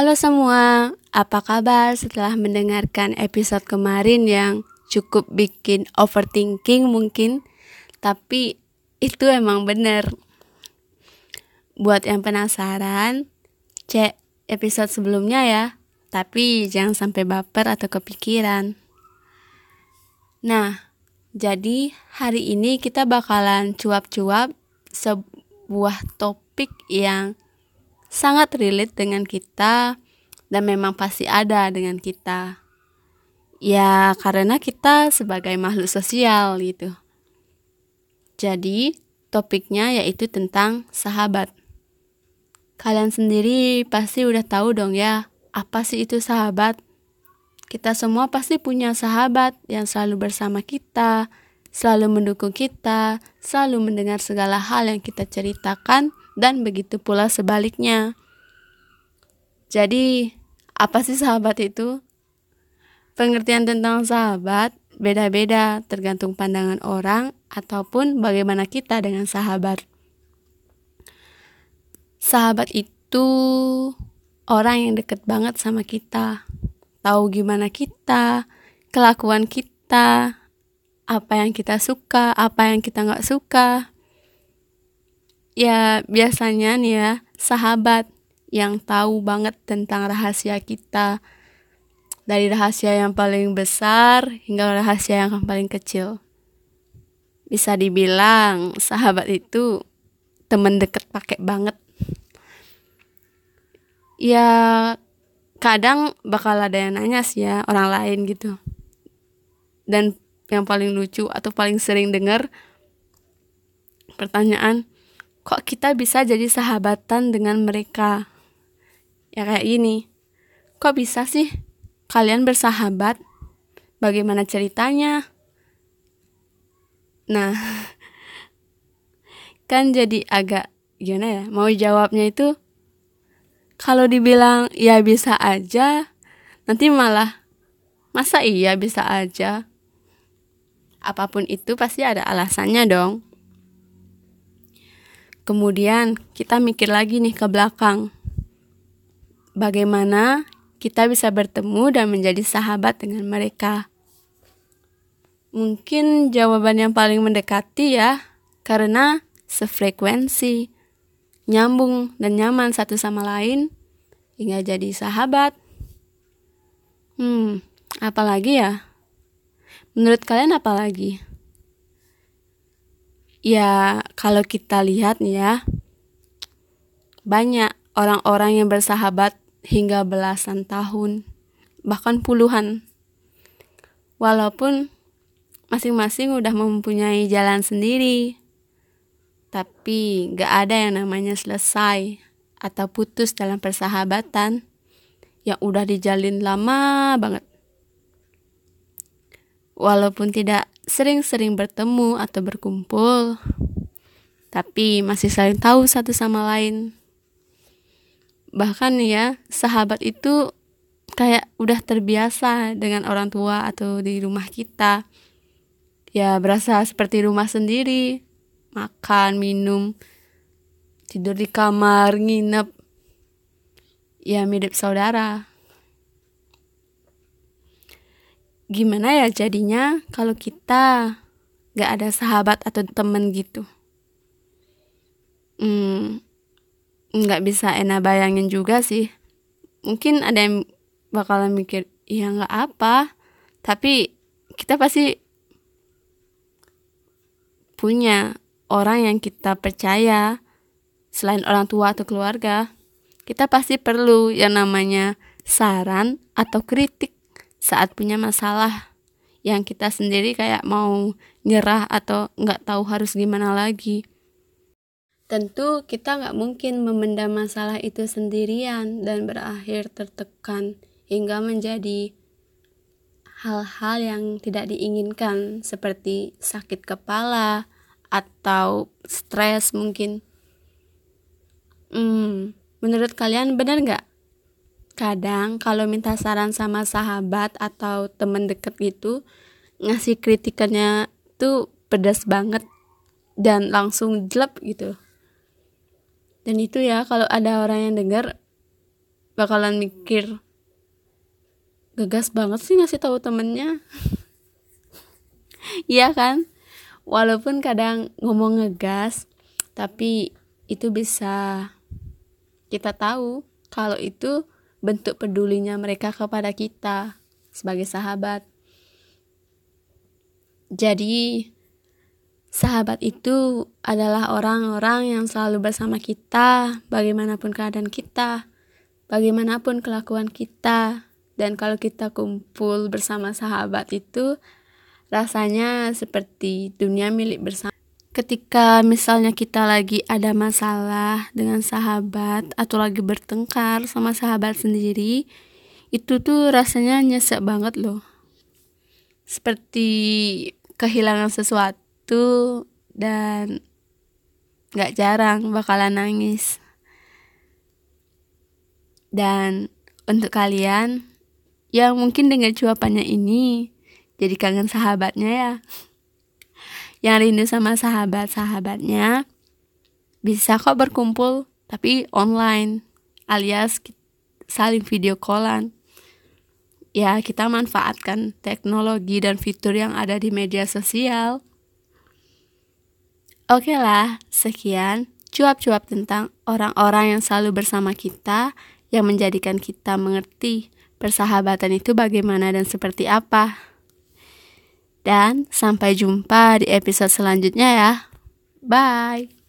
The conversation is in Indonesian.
Halo semua, apa kabar setelah mendengarkan episode kemarin yang cukup bikin overthinking mungkin, tapi itu emang bener. Buat yang penasaran, cek episode sebelumnya ya, tapi jangan sampai baper atau kepikiran. Nah, jadi hari ini kita bakalan cuap-cuap sebuah topik yang sangat relate dengan kita dan memang pasti ada dengan kita. Ya, karena kita sebagai makhluk sosial gitu. Jadi, topiknya yaitu tentang sahabat. Kalian sendiri pasti udah tahu dong ya, apa sih itu sahabat? Kita semua pasti punya sahabat yang selalu bersama kita, selalu mendukung kita, selalu mendengar segala hal yang kita ceritakan, dan begitu pula sebaliknya. Jadi, apa sih sahabat itu? Pengertian tentang sahabat beda-beda tergantung pandangan orang ataupun bagaimana kita dengan sahabat. Sahabat itu orang yang deket banget sama kita, tahu gimana kita, kelakuan kita, apa yang kita suka, apa yang kita nggak suka. Ya biasanya nih ya sahabat yang tahu banget tentang rahasia kita. Dari rahasia yang paling besar hingga rahasia yang paling kecil. Bisa dibilang sahabat itu temen deket pakai banget. Ya kadang bakal ada yang nanya sih ya orang lain gitu. Dan yang paling lucu atau paling sering dengar pertanyaan kok kita bisa jadi sahabatan dengan mereka? Ya kayak gini. Kok bisa sih kalian bersahabat? Bagaimana ceritanya? Nah kan jadi agak gimana ya? Mau jawabnya itu kalau dibilang ya bisa aja nanti malah masa iya bisa aja? Apa pun itu pasti ada alasannya dong kemudian kita mikir lagi nih ke belakang bagaimana kita bisa bertemu dan menjadi sahabat dengan mereka. Mungkin jawaban yang paling mendekati ya, karena sefrekuensi, nyambung dan nyaman satu sama lain, hingga jadi sahabat. Hmm, apalagi ya? Menurut kalian apalagi? Ya, kalau kita lihat ya, banyak orang-orang yang bersahabat hingga belasan tahun, bahkan puluhan. Walaupun masing-masing udah mempunyai jalan sendiri, tapi gak ada yang namanya selesai atau putus dalam persahabatan yang udah dijalin lama banget. Walaupun tidak sering-sering bertemu atau berkumpul, tapi masih saling tahu satu sama lain. Bahkan ya sahabat itu kayak udah terbiasa dengan orang tua atau di rumah kita. Ya berasa seperti rumah sendiri. Makan minum tidur di kamar nginep. Ya mirip saudara gimana ya jadinya kalau kita gak ada sahabat atau temen gitu? Hmm, nggak bisa enak bayangin juga sih. Mungkin ada yang bakalan mikir ya nggak apa. Tapi kita pasti punya orang yang kita percaya selain orang tua atau keluarga. Kita pasti perlu yang namanya saran atau kritik saat punya masalah yang kita sendiri kayak mau nyerah atau nggak tahu harus gimana lagi Tentu kita nggak mungkin memendam masalah itu sendirian dan berakhir tertekan hingga menjadi hal-hal yang tidak diinginkan seperti sakit kepala atau stres mungkin. Hmm, menurut kalian benar nggak? Kadang kalau minta saran sama sahabat atau temen deket gitu, ngasih kritikannya tuh pedas banget dan langsung jelek gitu. Dan itu ya kalau ada orang yang dengar bakalan mikir gegas banget sih ngasih tahu temennya. Iya kan? Walaupun kadang ngomong ngegas tapi itu bisa kita tahu kalau itu bentuk pedulinya mereka kepada kita sebagai sahabat jadi sahabat itu adalah orang-orang yang selalu bersama kita bagaimanapun keadaan kita bagaimanapun kelakuan kita dan kalau kita kumpul bersama sahabat itu rasanya seperti dunia milik bersama. Ketika misalnya kita lagi ada masalah dengan sahabat atau lagi bertengkar sama sahabat sendiri, itu tuh rasanya nyesek banget loh. Seperti kehilangan sesuatu dan gak jarang bakalan nangis. Dan untuk kalian yang mungkin dengan cuapannya ini jadi kangen sahabatnya ya yang rindu sama sahabat-sahabatnya bisa kok berkumpul tapi online alias saling video callan ya kita manfaatkan teknologi dan fitur yang ada di media sosial oke lah sekian cuap-cuap tentang orang-orang yang selalu bersama kita yang menjadikan kita mengerti persahabatan itu bagaimana dan seperti apa. Dan sampai jumpa di episode selanjutnya ya. Bye.